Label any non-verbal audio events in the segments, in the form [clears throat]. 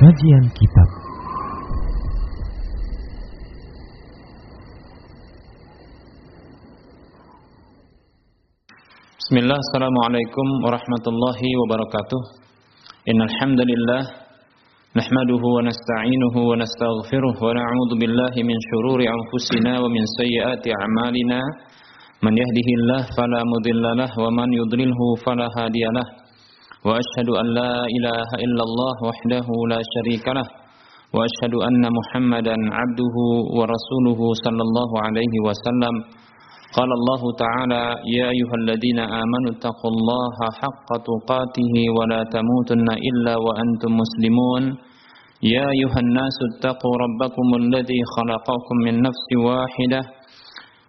Kajian Kitab. Bismillah, Assalamualaikum warahmatullahi wabarakatuh. Innal hamdalillah nahmaduhu wa nasta'inuhu wa nastaghfiruh wa na'udzu billahi min shururi anfusina wa min sayyiati a'malina. Man yahdihillahu fala mudhillalah wa man yudlilhu fala وأشهد أن لا إله إلا الله وحده لا شريك له وأشهد أن محمدا عبده ورسوله صلى الله عليه وسلم. قال الله تعالى يا أيها الذين آمنوا اتقوا الله حق تقاته ولا تموتن إلا وأنتم مسلمون. يا أيها الناس اتقوا ربكم الذي خلقكم من نفس واحدة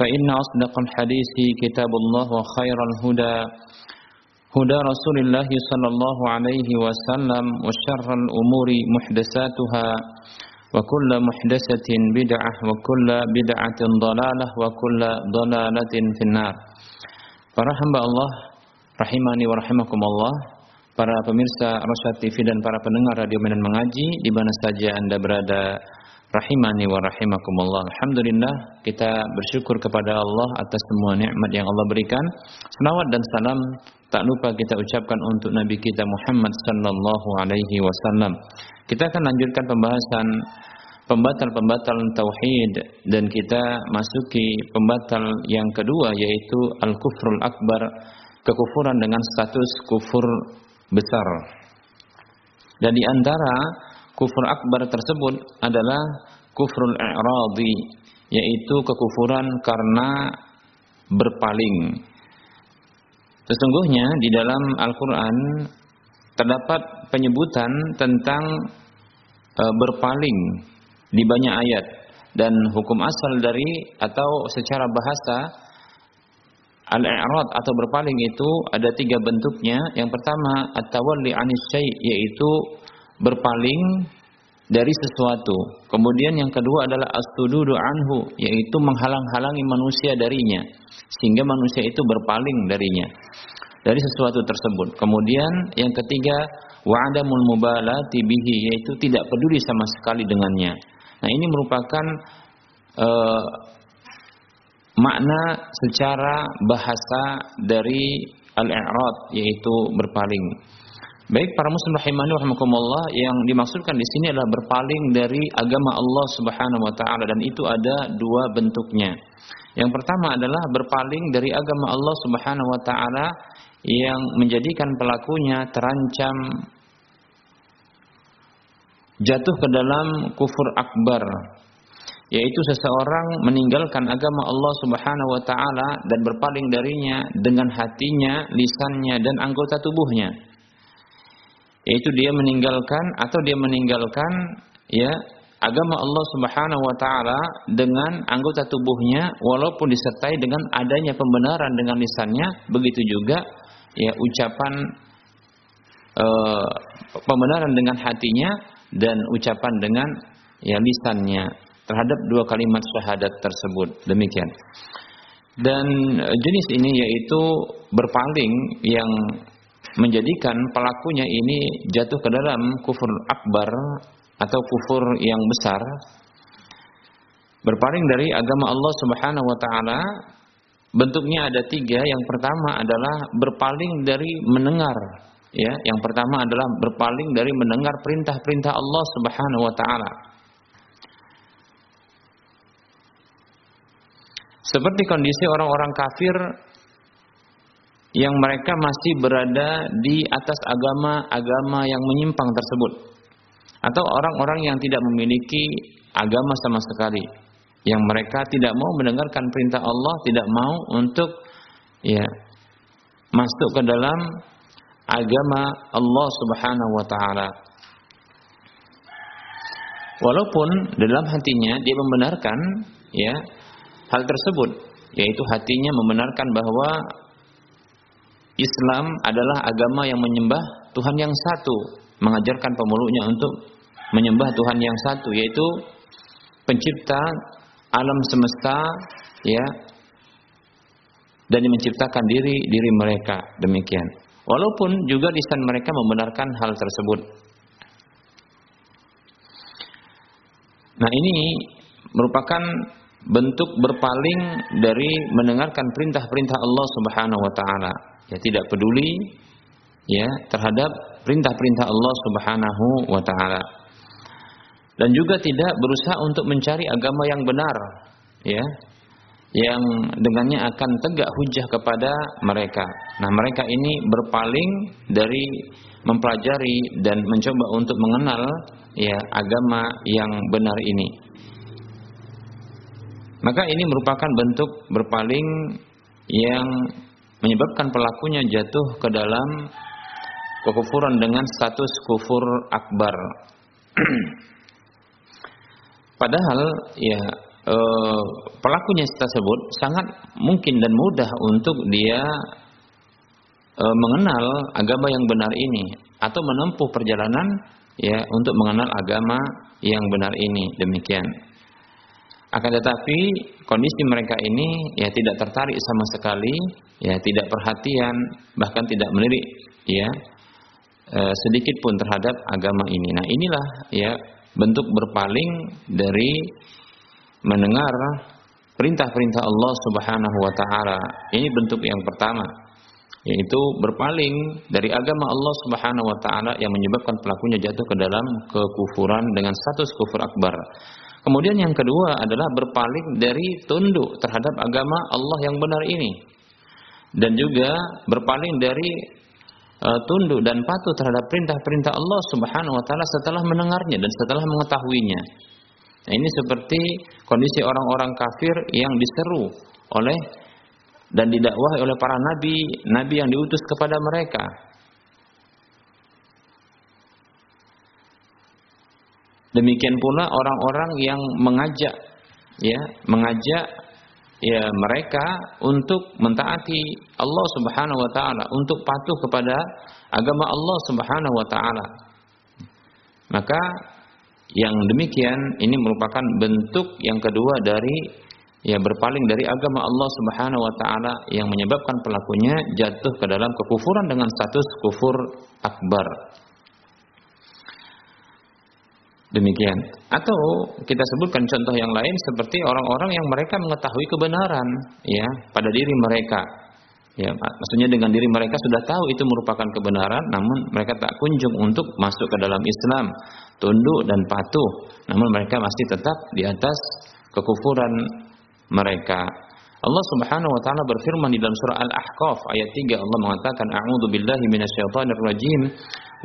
فإن أصدق الحديث كتاب الله وخير الهدى هدى رسول الله صلى الله عليه وسلم وشر الأمور محدثاتها وكل محدثة بدعة وكل بدعة ضلالة وكل ضلالة في النار Para hamba Allah rahimani wa rahimakumullah para pemirsa Rosyad TV dan para pendengar radio Medan Mengaji di mana saja Anda berada rahimani wa rahimakumullah Alhamdulillah kita bersyukur kepada Allah atas semua nikmat yang Allah berikan selawat dan salam tak lupa kita ucapkan untuk Nabi kita Muhammad sallallahu alaihi wasallam. Kita akan lanjutkan pembahasan pembatal-pembatal tauhid dan kita masuki pembatal yang kedua yaitu al-kufrul akbar, kekufuran dengan status kufur besar. Dan di antara kufur akbar tersebut adalah kufrul i'radi, yaitu kekufuran karena berpaling. Sesungguhnya di dalam Al-Qur'an terdapat penyebutan tentang e, berpaling di banyak ayat dan hukum asal dari atau secara bahasa al-i'rad atau berpaling itu ada tiga bentuknya. Yang pertama at-tawalli 'anis syai' yaitu berpaling dari sesuatu. Kemudian yang kedua adalah as-sududu anhu yaitu menghalang-halangi manusia darinya sehingga manusia itu berpaling darinya dari sesuatu tersebut. Kemudian yang ketiga wa'adamul mubalati bihi yaitu tidak peduli sama sekali dengannya. Nah, ini merupakan uh, makna secara bahasa dari al-i'rad yaitu berpaling. Baik para muslim rahimani rahimakumullah yang dimaksudkan di sini adalah berpaling dari agama Allah Subhanahu wa taala dan itu ada dua bentuknya. Yang pertama adalah berpaling dari agama Allah Subhanahu wa taala yang menjadikan pelakunya terancam jatuh ke dalam kufur akbar yaitu seseorang meninggalkan agama Allah Subhanahu wa taala dan berpaling darinya dengan hatinya, lisannya dan anggota tubuhnya. Yaitu dia meninggalkan atau dia meninggalkan ya agama Allah Subhanahu wa taala dengan anggota tubuhnya walaupun disertai dengan adanya pembenaran dengan lisannya, begitu juga ya ucapan e, pembenaran dengan hatinya dan ucapan dengan ya lisannya terhadap dua kalimat syahadat tersebut. Demikian. Dan e, jenis ini yaitu berpaling yang menjadikan pelakunya ini jatuh ke dalam kufur akbar atau kufur yang besar. Berpaling dari agama Allah Subhanahu wa taala bentuknya ada tiga. Yang pertama adalah berpaling dari mendengar Ya, yang pertama adalah berpaling dari mendengar perintah-perintah Allah Subhanahu wa taala. Seperti kondisi orang-orang kafir yang mereka masih berada di atas agama-agama yang menyimpang tersebut atau orang-orang yang tidak memiliki agama sama sekali yang mereka tidak mau mendengarkan perintah Allah, tidak mau untuk ya masuk ke dalam agama Allah Subhanahu wa taala. Walaupun dalam hatinya dia membenarkan ya hal tersebut, yaitu hatinya membenarkan bahwa Islam adalah agama yang menyembah Tuhan yang satu, mengajarkan pemeluknya untuk menyembah Tuhan yang satu, yaitu pencipta alam semesta, ya, dan yang menciptakan diri diri mereka demikian. Walaupun juga lisan mereka membenarkan hal tersebut. Nah ini merupakan bentuk berpaling dari mendengarkan perintah-perintah Allah Subhanahu wa taala. Ya tidak peduli ya terhadap perintah-perintah Allah Subhanahu wa taala. Dan juga tidak berusaha untuk mencari agama yang benar, ya. Yang dengannya akan tegak hujah kepada mereka. Nah, mereka ini berpaling dari mempelajari dan mencoba untuk mengenal ya agama yang benar ini. Maka ini merupakan bentuk berpaling yang menyebabkan pelakunya jatuh ke dalam kekufuran dengan status kufur akbar. [clears throat] Padahal ya e, pelakunya tersebut sangat mungkin dan mudah untuk dia e, mengenal agama yang benar ini atau menempuh perjalanan ya untuk mengenal agama yang benar ini demikian. Akan tetapi kondisi mereka ini ya tidak tertarik sama sekali, ya tidak perhatian, bahkan tidak melirik ya e, sedikit pun terhadap agama ini. Nah, inilah ya bentuk berpaling dari mendengar perintah-perintah Allah Subhanahu wa taala. Ini bentuk yang pertama yaitu berpaling dari agama Allah Subhanahu wa taala yang menyebabkan pelakunya jatuh ke dalam kekufuran dengan status kufur akbar. Kemudian yang kedua adalah berpaling dari tunduk terhadap agama Allah yang benar ini. Dan juga berpaling dari uh, tunduk dan patuh terhadap perintah-perintah Allah Subhanahu wa taala setelah mendengarnya dan setelah mengetahuinya. Nah, ini seperti kondisi orang-orang kafir yang diseru oleh dan didakwahi oleh para nabi, nabi yang diutus kepada mereka. Demikian pula orang-orang yang mengajak ya, mengajak ya mereka untuk mentaati Allah Subhanahu wa taala, untuk patuh kepada agama Allah Subhanahu wa taala. Maka yang demikian ini merupakan bentuk yang kedua dari ya berpaling dari agama Allah Subhanahu wa taala yang menyebabkan pelakunya jatuh ke dalam kekufuran dengan status kufur akbar. Demikian. Atau kita sebutkan contoh yang lain seperti orang-orang yang mereka mengetahui kebenaran ya pada diri mereka. Ya, maksudnya dengan diri mereka sudah tahu itu merupakan kebenaran namun mereka tak kunjung untuk masuk ke dalam Islam, tunduk dan patuh. Namun mereka masih tetap di atas kekufuran mereka. Allah Subhanahu wa taala berfirman di dalam surah Al-Ahqaf ayat 3 Allah mengatakan a'udzu billahi minasyaitonir rajim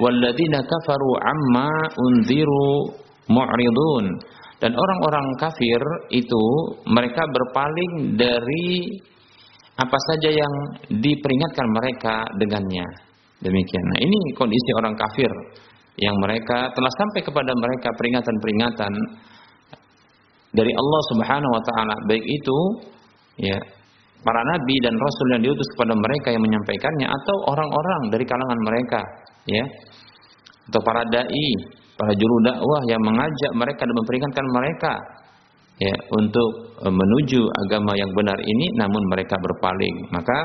walladzina kafaru amma unziru mu'ridun dan orang-orang kafir itu mereka berpaling dari apa saja yang diperingatkan mereka dengannya. Demikian. Nah, ini kondisi orang kafir yang mereka telah sampai kepada mereka peringatan-peringatan dari Allah Subhanahu wa taala baik itu ya para nabi dan rasul yang diutus kepada mereka yang menyampaikannya atau orang-orang dari kalangan mereka ya. Atau para dai para juru dakwah yang mengajak mereka dan memperingatkan mereka ya untuk e, menuju agama yang benar ini namun mereka berpaling. Maka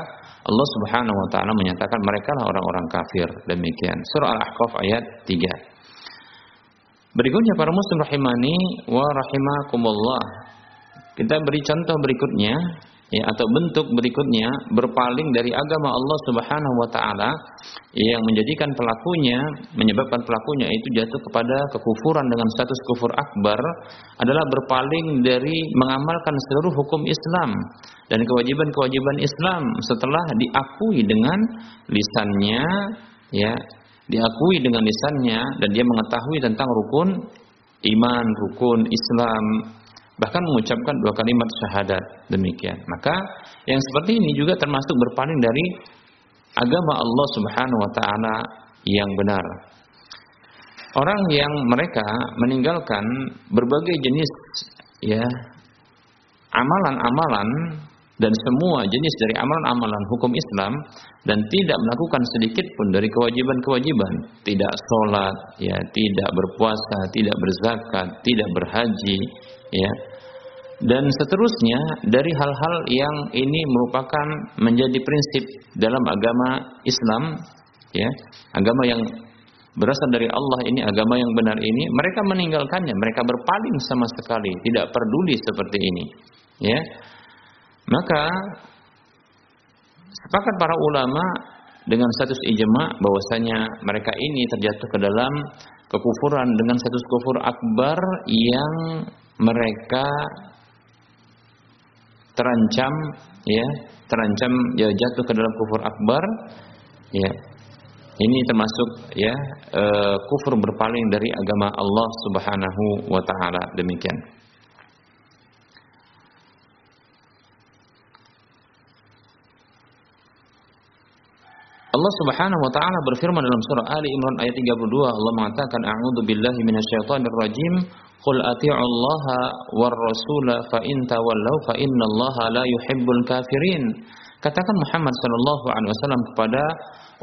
Allah Subhanahu wa taala menyatakan mereka lah orang-orang kafir. Demikian. Surah al-ahqaf ayat 3 berikutnya para muslim rahimani wa rahimakumullah. Kita beri contoh berikutnya ya atau bentuk berikutnya berpaling dari agama Allah Subhanahu wa taala yang menjadikan pelakunya menyebabkan pelakunya itu jatuh kepada kekufuran dengan status kufur akbar adalah berpaling dari mengamalkan seluruh hukum Islam dan kewajiban-kewajiban Islam setelah diakui dengan lisannya ya diakui dengan lisannya dan dia mengetahui tentang rukun iman, rukun Islam, bahkan mengucapkan dua kalimat syahadat demikian. Maka yang seperti ini juga termasuk berpaling dari agama Allah Subhanahu wa taala yang benar. orang yang mereka meninggalkan berbagai jenis ya amalan-amalan dan semua jenis dari amalan-amalan hukum Islam dan tidak melakukan sedikit pun dari kewajiban-kewajiban, tidak sholat, ya, tidak berpuasa, tidak berzakat, tidak berhaji, ya, dan seterusnya dari hal-hal yang ini merupakan menjadi prinsip dalam agama Islam, ya, agama yang berasal dari Allah ini agama yang benar ini mereka meninggalkannya mereka berpaling sama sekali tidak peduli seperti ini ya. Maka sepakat para ulama dengan status ijma bahwasanya mereka ini terjatuh ke dalam kekufuran dengan status kufur akbar yang mereka terancam ya terancam ya jatuh ke dalam kufur akbar ya. Ini termasuk ya e, kufur berpaling dari agama Allah Subhanahu wa taala. Demikian Allah Subhanahu wa taala berfirman dalam surah Ali Imran ayat 32 Allah mengatakan a'udzu billahi minasyaitonir rajim qul ati'u Allah war rasul fa in tawallaw fa innallaha la yuhibbul kafirin. Katakan Muhammad sallallahu alaihi wasallam kepada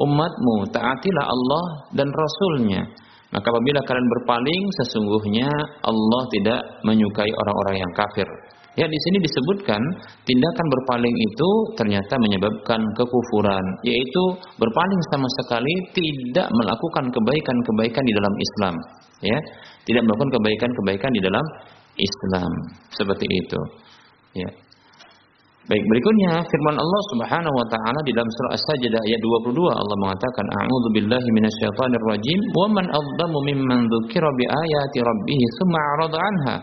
umatmu taatilah Allah dan rasulnya. Maka apabila kalian berpaling sesungguhnya Allah tidak menyukai orang-orang yang kafir Ya di sini disebutkan tindakan berpaling itu ternyata menyebabkan kekufuran, yaitu berpaling sama sekali tidak melakukan kebaikan-kebaikan di dalam Islam, ya. Tidak melakukan kebaikan-kebaikan di dalam Islam. Seperti itu. Ya. Baik, berikutnya firman Allah Subhanahu wa taala di dalam surah As-Sajdah ayat 22 Allah mengatakan a'udzu billahi minasyaitonir rajim wa man adzlamu mimman dzukira bi ayati rabbih tsumma 'arada 'anha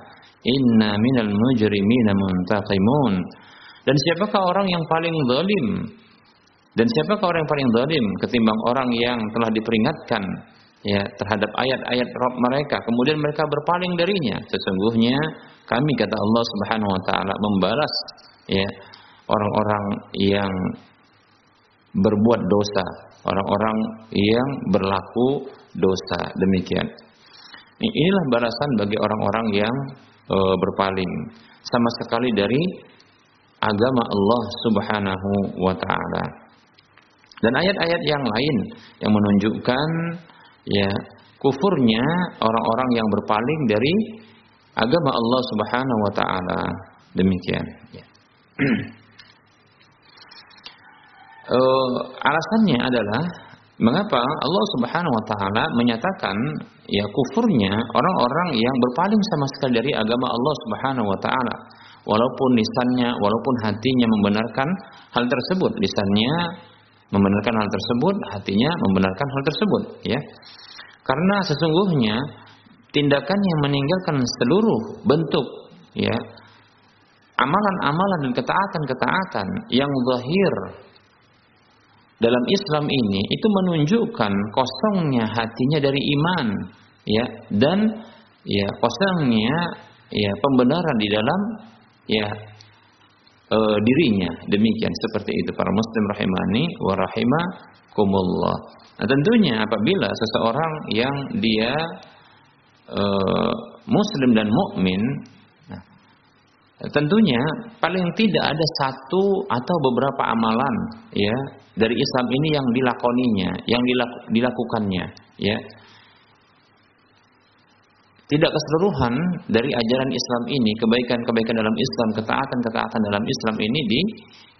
Inna minal mujrimina muntaqimun. Dan siapakah orang yang paling zalim? Dan siapakah orang yang paling zalim ketimbang orang yang telah diperingatkan ya terhadap ayat-ayat Rabb mereka kemudian mereka berpaling darinya sesungguhnya kami kata Allah Subhanahu wa taala membalas ya orang-orang yang berbuat dosa orang-orang yang berlaku dosa demikian inilah balasan bagi orang-orang yang e, berpaling sama sekali dari agama Allah Subhanahu wa taala. Dan ayat-ayat yang lain yang menunjukkan ya kufurnya orang-orang yang berpaling dari agama Allah Subhanahu wa taala. Demikian ya. [clears throat] e, alasannya adalah Mengapa Allah Subhanahu wa taala menyatakan ya kufurnya orang-orang yang berpaling sama sekali dari agama Allah Subhanahu wa taala. Walaupun lisannya, walaupun hatinya membenarkan hal tersebut, lisannya membenarkan hal tersebut, hatinya membenarkan hal tersebut, ya. Karena sesungguhnya tindakan yang meninggalkan seluruh bentuk ya amalan-amalan dan ketaatan-ketaatan yang zahir dalam Islam ini itu menunjukkan kosongnya hatinya dari iman ya dan ya kosongnya ya pembenaran di dalam ya e, dirinya. Demikian seperti itu para muslim rahimani wa rahimakumullah. Nah tentunya apabila seseorang yang dia e, muslim dan mukmin tentunya paling tidak ada satu atau beberapa amalan ya dari Islam ini yang dilakoninya, yang dilakukannya, ya. Tidak keseluruhan dari ajaran Islam ini, kebaikan-kebaikan dalam Islam, ketaatan-ketaatan dalam Islam ini di,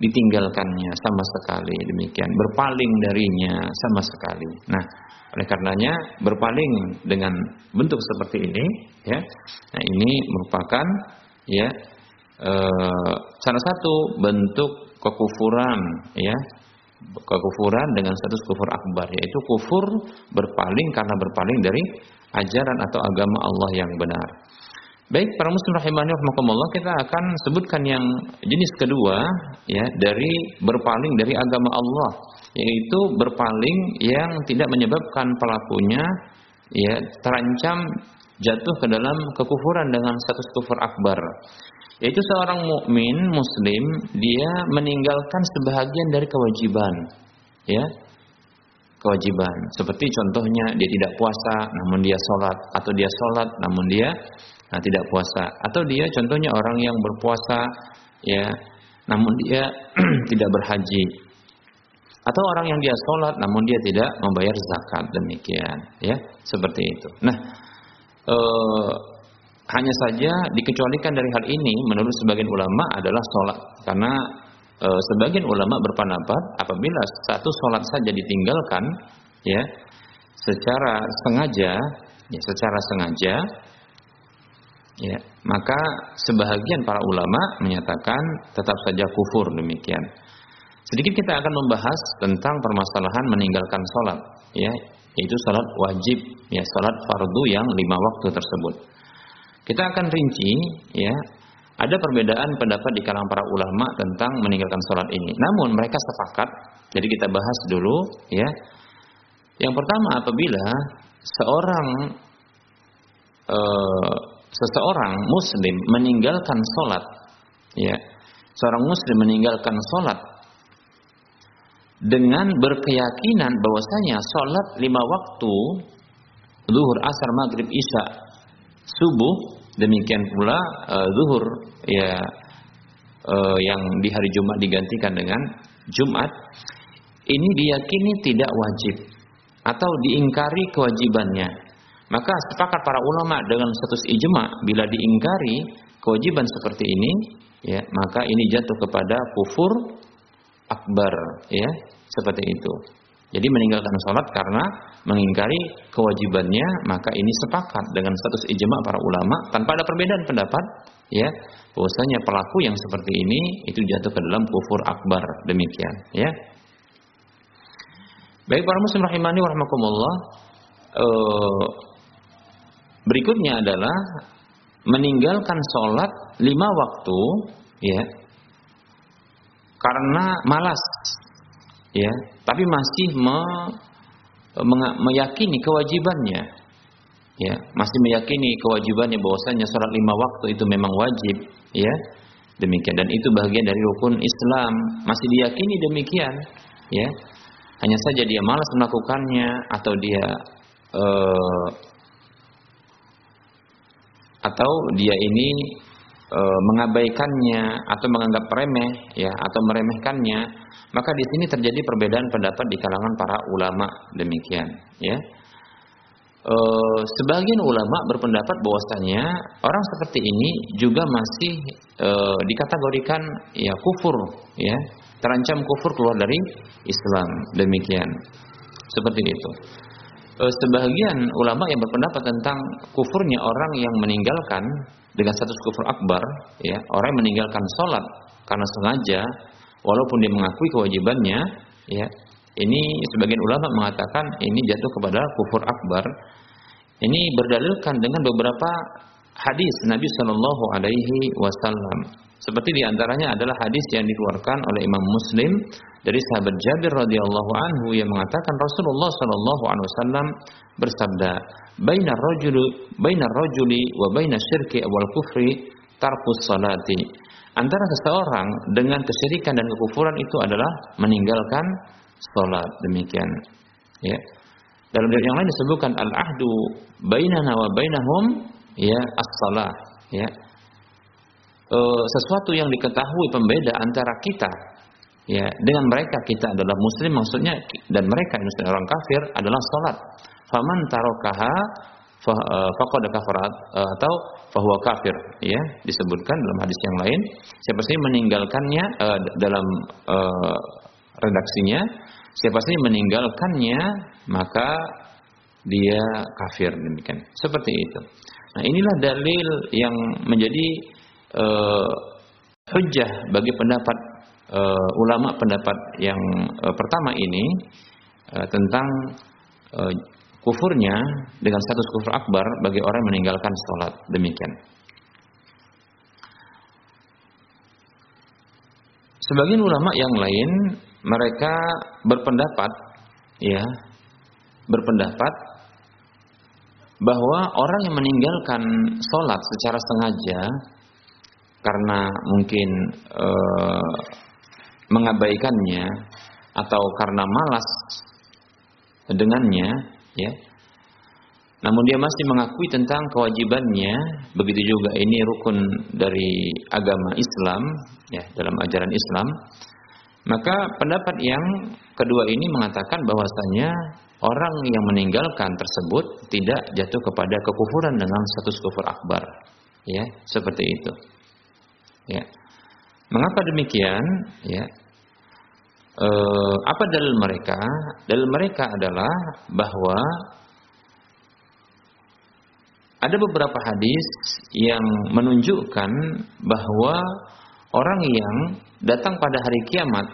ditinggalkannya sama sekali demikian, berpaling darinya sama sekali. Nah, oleh karenanya berpaling dengan bentuk seperti ini, ya. Nah, ini merupakan ya eh, salah satu bentuk kekufuran, ya kekufuran dengan status kufur akbar yaitu kufur berpaling karena berpaling dari ajaran atau agama Allah yang benar. Baik para muslim rahimani rahimakumullah kita akan sebutkan yang jenis kedua ya dari berpaling dari agama Allah yaitu berpaling yang tidak menyebabkan pelakunya ya terancam jatuh ke dalam kekufuran dengan status kufur akbar yaitu seorang mukmin muslim dia meninggalkan sebahagian dari kewajiban ya. Kewajiban. Seperti contohnya dia tidak puasa namun dia sholat. Atau dia sholat namun dia nah, tidak puasa. Atau dia contohnya orang yang berpuasa ya namun dia [clears throat] tidak berhaji. Atau orang yang dia sholat namun dia tidak membayar zakat. Demikian ya seperti itu. Nah eh, hanya saja dikecualikan dari hal ini menurut sebagian ulama adalah sholat. Karena e, sebagian ulama berpendapat apabila satu sholat saja ditinggalkan ya secara sengaja ya secara sengaja ya maka sebahagian para ulama menyatakan tetap saja kufur demikian. Sedikit kita akan membahas tentang permasalahan meninggalkan sholat ya yaitu sholat wajib ya sholat fardu yang lima waktu tersebut kita akan rinci ya ada perbedaan pendapat di kalangan para ulama tentang meninggalkan sholat ini. Namun mereka sepakat. Jadi kita bahas dulu ya. Yang pertama apabila seorang e, seseorang muslim meninggalkan sholat ya seorang muslim meninggalkan sholat dengan berkeyakinan bahwasanya sholat lima waktu zuhur asar maghrib isya subuh Demikian pula uh, zuhur ya uh, yang di hari Jumat digantikan dengan Jumat ini diyakini tidak wajib atau diingkari kewajibannya. Maka sepakat para ulama dengan status ijma bila diingkari kewajiban seperti ini ya maka ini jatuh kepada kufur akbar ya seperti itu. Jadi meninggalkan sholat karena mengingkari kewajibannya, maka ini sepakat dengan status ijma para ulama tanpa ada perbedaan pendapat, ya, bahwasanya pelaku yang seperti ini itu jatuh ke dalam kufur akbar demikian, ya. Baik para muslim rahimani warahmatullah. Eh, berikutnya adalah meninggalkan sholat lima waktu, ya, karena malas ya tapi masih me, me, meyakini kewajibannya. Ya masih meyakini kewajibannya bahwasanya sholat lima waktu itu memang wajib ya. Demikian dan itu bagian dari rukun Islam. Masih diyakini demikian ya. Hanya saja dia malas melakukannya atau dia uh, atau dia ini e, mengabaikannya atau menganggap remeh ya atau meremehkannya maka di sini terjadi perbedaan pendapat di kalangan para ulama demikian ya. E, sebagian ulama berpendapat bahwasanya orang seperti ini juga masih e, dikategorikan ya kufur ya terancam kufur keluar dari Islam demikian. Seperti itu e, sebagian ulama yang berpendapat tentang kufurnya orang yang meninggalkan dengan status kufur akbar, ya orang yang meninggalkan sholat karena sengaja, walaupun dia mengakui kewajibannya, ya ini sebagian ulama mengatakan ini jatuh kepada kufur akbar. Ini berdalilkan dengan beberapa hadis Nabi Shallallahu Alaihi Wasallam. Seperti di antaranya adalah hadis yang dikeluarkan oleh Imam Muslim dari sahabat Jabir radhiyallahu anhu yang mengatakan Rasulullah Shallallahu alaihi wasallam bersabda, "Bainar rajuli bainar rajuli wa bainas syirki wal kufri tarkus salati." Antara seseorang dengan kesyirikan dan kekufuran itu adalah meninggalkan salat. Demikian. Ya. Dalam ayat yang lain disebutkan al-ahdu bainana wa bainahum ya as-salah, ya e, sesuatu yang diketahui pembeda antara kita ya dengan mereka. Kita adalah muslim maksudnya dan mereka yang orang kafir adalah salat faman tarokaha eh, faqad kafarat eh, atau bahwa kafir ya disebutkan dalam hadis yang lain. Siapa sih meninggalkannya uh, dalam uh, redaksinya siapa sih meninggalkannya maka dia kafir demikian. Seperti itu. Nah inilah dalil yang menjadi uh, hujah bagi pendapat uh, ulama pendapat yang uh, pertama ini uh, tentang uh, kufurnya dengan status kufur akbar bagi orang yang meninggalkan sholat demikian. Sebagian ulama yang lain mereka berpendapat ya berpendapat bahwa orang yang meninggalkan sholat secara sengaja karena mungkin e, mengabaikannya atau karena malas dengannya, ya. Namun dia masih mengakui tentang kewajibannya, begitu juga ini rukun dari agama Islam, ya, dalam ajaran Islam. Maka pendapat yang kedua ini mengatakan bahwasanya orang yang meninggalkan tersebut tidak jatuh kepada kekufuran dengan status kufur akbar. Ya, seperti itu. Ya. Mengapa demikian? Ya. E, apa dalil mereka? Dalil mereka adalah bahwa ada beberapa hadis yang menunjukkan bahwa orang yang datang pada hari kiamat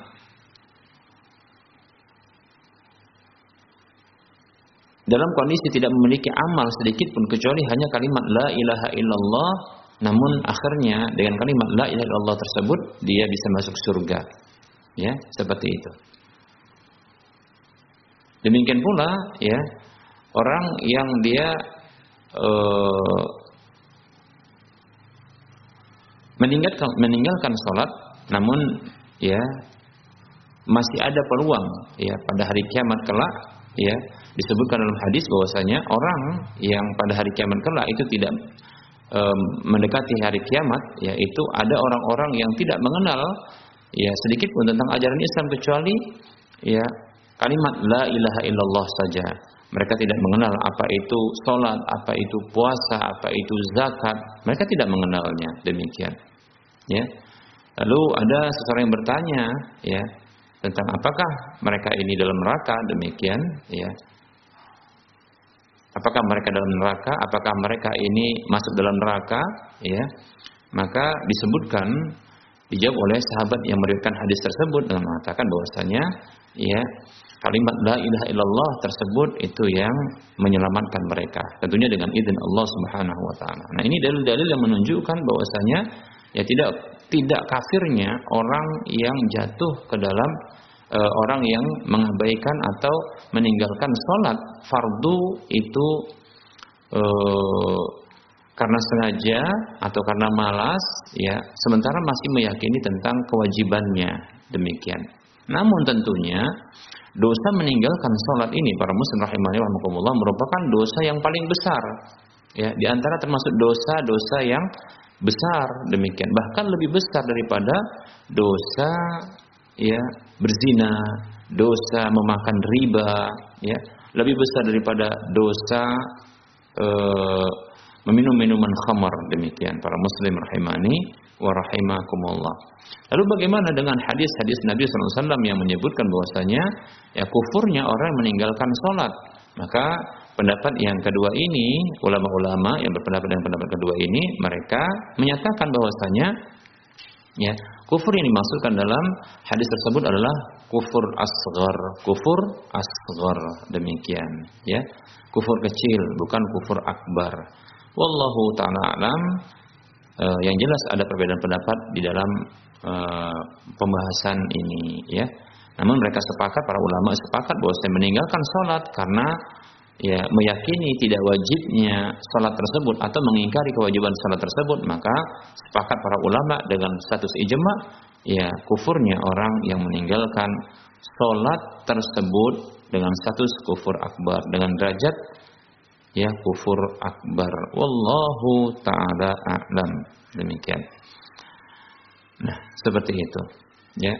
dalam kondisi tidak memiliki amal sedikit pun kecuali hanya kalimat la ilaha illallah namun akhirnya dengan kalimat la ilaha illallah tersebut dia bisa masuk surga. Ya seperti itu. Demikian pula ya orang yang dia uh, meninggalkan meninggalkan sholat namun ya masih ada peluang ya pada hari kiamat kelak ya disebutkan dalam hadis bahwasanya orang yang pada hari kiamat kelak itu tidak mendekati hari kiamat yaitu ada orang-orang yang tidak mengenal ya sedikit pun tentang ajaran Islam kecuali ya kalimat la ilaha illallah saja mereka tidak mengenal apa itu sholat, apa itu puasa, apa itu zakat. Mereka tidak mengenalnya demikian. Ya. Lalu ada seseorang yang bertanya, ya, tentang apakah mereka ini dalam neraka demikian ya apakah mereka dalam neraka? Apakah mereka ini masuk dalam neraka? Ya. Maka disebutkan dijawab oleh sahabat yang meriwayatkan hadis tersebut dengan mengatakan bahwasanya ya kalimat la ilaha illallah tersebut itu yang menyelamatkan mereka. Tentunya dengan izin Allah Subhanahu wa taala. Nah, ini dalil-dalil yang menunjukkan bahwasanya ya tidak tidak kafirnya orang yang jatuh ke dalam e, orang yang mengabaikan atau meninggalkan sholat fardu itu e, karena sengaja atau karena malas ya sementara masih meyakini tentang kewajibannya. Demikian. Namun tentunya dosa meninggalkan sholat ini para muslim rahimahnya merupakan dosa yang paling besar. Ya di antara termasuk dosa-dosa yang besar. Demikian. Bahkan lebih besar daripada dosa ya berzina dosa memakan riba ya lebih besar daripada dosa e, meminum minuman khamar demikian para muslim rahimani wa rahimakumullah. Lalu bagaimana dengan hadis-hadis Nabi SAW yang menyebutkan bahwasanya ya kufurnya orang yang meninggalkan sholat? Maka pendapat yang kedua ini, ulama-ulama yang berpendapat dengan pendapat kedua ini, mereka menyatakan bahwasanya ya, kufur yang dimaksudkan dalam hadis tersebut adalah kufur asghar, kufur asghar demikian, ya. Kufur kecil, bukan kufur akbar. Wallahu taala alam. E, yang jelas ada perbedaan pendapat di dalam e, pembahasan ini, ya. Namun mereka sepakat, para ulama sepakat bahwa saya meninggalkan sholat karena ya meyakini tidak wajibnya sholat tersebut atau mengingkari kewajiban sholat tersebut maka sepakat para ulama dengan status ijma ya kufurnya orang yang meninggalkan sholat tersebut dengan status kufur akbar dengan derajat ya kufur akbar. Wallahu taala a'lam. Demikian. Nah seperti itu ya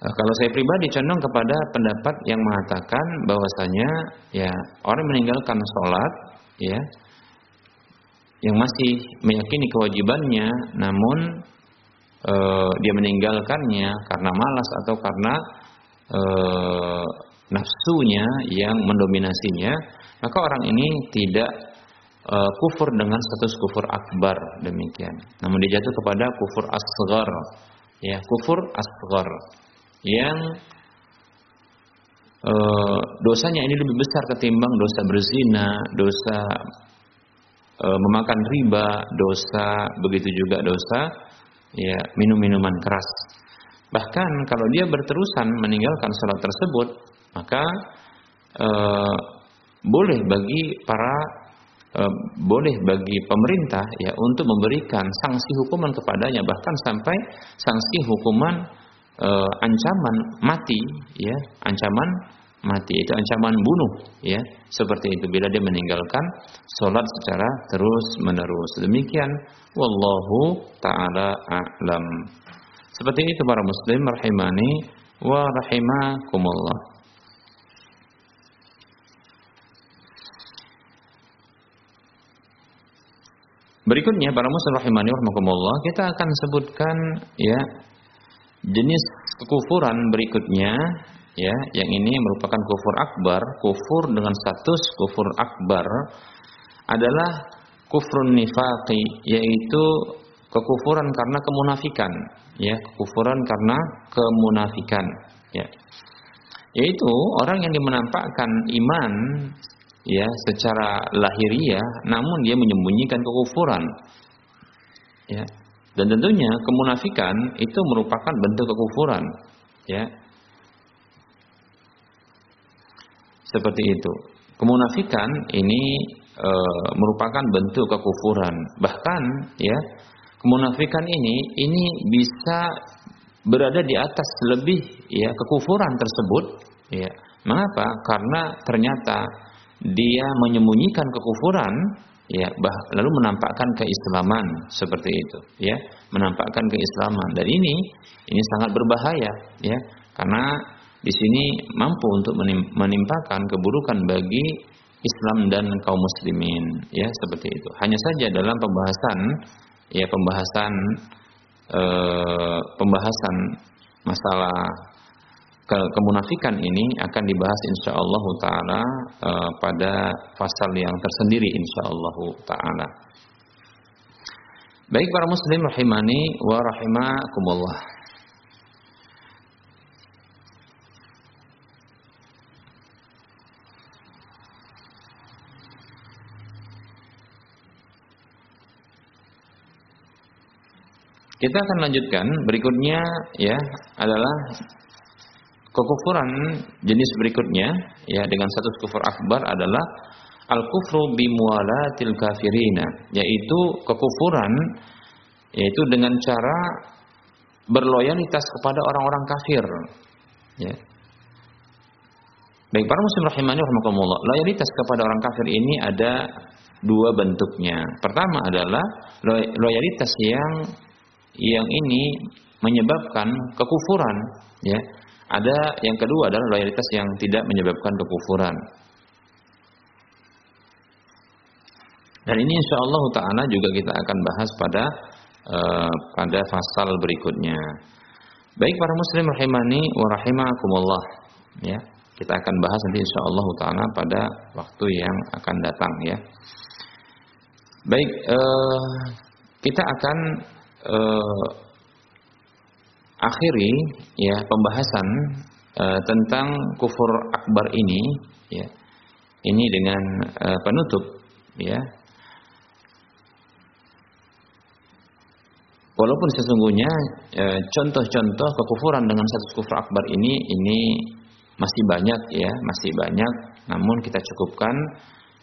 kalau saya pribadi condong kepada pendapat yang mengatakan bahwasanya ya orang meninggalkan sholat ya yang masih meyakini kewajibannya namun e, dia meninggalkannya karena malas atau karena e, nafsunya yang mendominasinya maka orang ini tidak e, kufur dengan status kufur akbar demikian. Namun dia jatuh kepada kufur asghar ya kufur asghar yang e, dosanya ini lebih besar ketimbang dosa berzina, dosa e, memakan riba, dosa begitu juga dosa ya minum-minuman keras. Bahkan kalau dia berterusan meninggalkan sholat tersebut, maka e, boleh bagi para e, boleh bagi pemerintah ya untuk memberikan sanksi hukuman kepadanya bahkan sampai sanksi hukuman e, ancaman mati ya ancaman mati itu ancaman bunuh ya seperti itu. Bila dia meninggalkan sholat secara terus menerus demikian wallahu taala a'lam. Seperti itu para muslim rahimani wa rahimakumullah. Berikutnya para muslim rahimani rahimakumullah kita akan sebutkan ya jenis kekufuran berikutnya ya yang ini merupakan kufur akbar. Kufur dengan status kufur akbar adalah kufrun nifaqi yaitu kekufuran karena kemunafikan ya kekufuran karena kemunafikan ya. Yaitu orang yang menampakkan iman ya secara lahiriah namun dia menyembunyikan kekufuran ya dan tentunya kemunafikan itu merupakan bentuk kekufuran ya seperti itu. Kemunafikan ini e, merupakan bentuk kekufuran. Bahkan ya, kemunafikan ini ini bisa berada di atas lebih ya kekufuran tersebut ya. Mengapa? Karena ternyata dia menyembunyikan kekufuran ya bah, lalu menampakkan keislaman seperti itu ya. Menampakkan keislaman. Dan ini ini sangat berbahaya ya. Karena di sini mampu untuk menimpakan keburukan bagi Islam dan kaum muslimin ya seperti itu. Hanya saja dalam pembahasan ya pembahasan eh, pembahasan masalah ke kemunafikan ini akan dibahas insya Allah taala eh, pada pasal yang tersendiri insya Allah taala. Baik para muslim rahimani wa rahimakumullah. Kita akan lanjutkan berikutnya ya adalah kekufuran jenis berikutnya ya dengan status kufur akbar adalah al kufru bimualatil kafirina yaitu kekufuran yaitu dengan cara berloyalitas kepada orang-orang kafir ya Baik para muslim rahimani rahimakumullah. Loyalitas kepada orang kafir ini ada dua bentuknya. Pertama adalah loyalitas yang yang ini menyebabkan kekufuran ya ada yang kedua adalah loyalitas yang tidak menyebabkan kekufuran. Dan ini insya Allah taala juga kita akan bahas pada uh, pada pasal berikutnya. Baik para muslim rahimani wa rahimakumullah ya. Kita akan bahas nanti insya Allah taala pada waktu yang akan datang ya. Baik uh, kita akan uh, akhiri ya pembahasan uh, tentang kufur akbar ini ya ini dengan uh, penutup ya. Walaupun sesungguhnya contoh-contoh kekufuran dengan satu kufur akbar ini ini masih banyak ya masih banyak. Namun kita cukupkan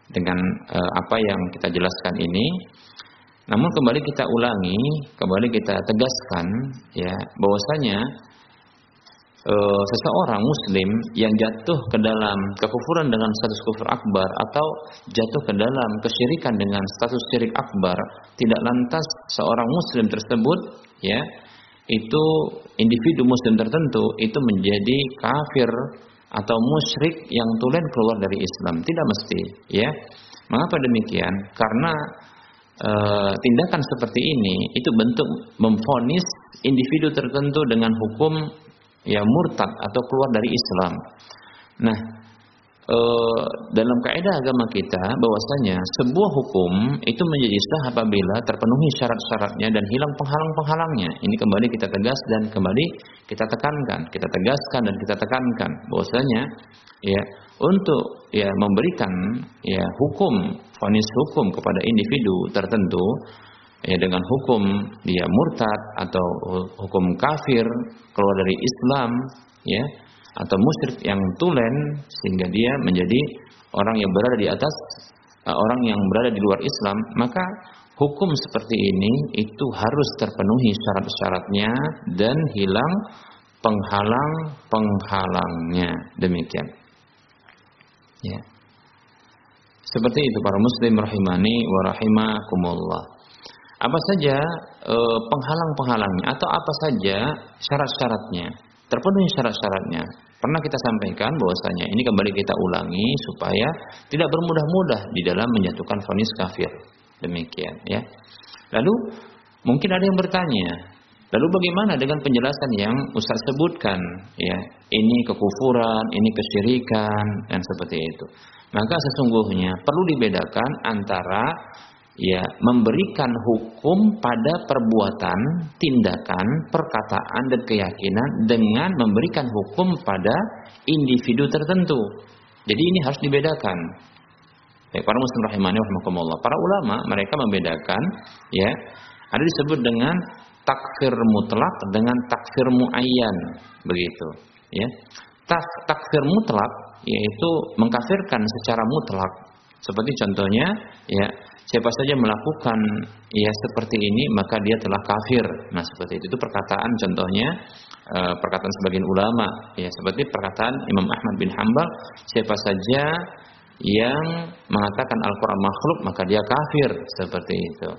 dengan apa yang kita jelaskan ini namun kembali kita ulangi, kembali kita tegaskan ya bahwasanya e, seseorang muslim yang jatuh ke dalam kekufuran dengan status kufur akbar atau jatuh ke dalam kesyirikan dengan status syirik akbar tidak lantas seorang muslim tersebut ya itu individu muslim tertentu itu menjadi kafir atau musyrik yang tulen keluar dari Islam. Tidak mesti ya. Mengapa demikian? Karena e, tindakan seperti ini itu bentuk memfonis individu tertentu dengan hukum ya murtad atau keluar dari Islam. Nah, e, dalam kaidah agama kita bahwasanya sebuah hukum itu menjadi sah apabila terpenuhi syarat-syaratnya dan hilang penghalang-penghalangnya. Ini kembali kita tegas dan kembali kita tekankan, kita tegaskan dan kita tekankan bahwasanya ya untuk ya memberikan ya hukum vonis hukum kepada individu tertentu ya dengan hukum dia murtad atau hukum kafir keluar dari Islam ya atau musyrik yang tulen sehingga dia menjadi orang yang berada di atas uh, orang yang berada di luar Islam maka hukum seperti ini itu harus terpenuhi syarat-syaratnya dan hilang penghalang-penghalangnya. Demikian Ya. Seperti itu para muslim rahimani wa rahimakumullah. Apa saja e, penghalang-penghalangnya atau apa saja syarat-syaratnya, terpenuhi syarat-syaratnya. Pernah kita sampaikan bahwasanya ini kembali kita ulangi supaya tidak bermudah-mudah di dalam menjatuhkan vonis kafir. Demikian ya. Lalu mungkin ada yang bertanya, lalu bagaimana dengan penjelasan yang Ustaz sebutkan ya, ini kekufuran, ini kesyirikan dan seperti itu. Maka sesungguhnya perlu dibedakan antara ya memberikan hukum pada perbuatan, tindakan, perkataan dan keyakinan dengan memberikan hukum pada individu tertentu. Jadi ini harus dibedakan. Ya, para muslim rahimani. Para ulama mereka membedakan ya, ada disebut dengan takfir mutlak dengan takfir muayyan, begitu, ya. Tak, takfir mutlak yaitu mengkafirkan secara mutlak. Seperti contohnya, ya, siapa saja melakukan ya seperti ini maka dia telah kafir. Nah, seperti itu itu perkataan contohnya eh, perkataan sebagian ulama ya seperti perkataan Imam Ahmad bin Hambal siapa saja yang mengatakan Al-Quran makhluk maka dia kafir seperti itu.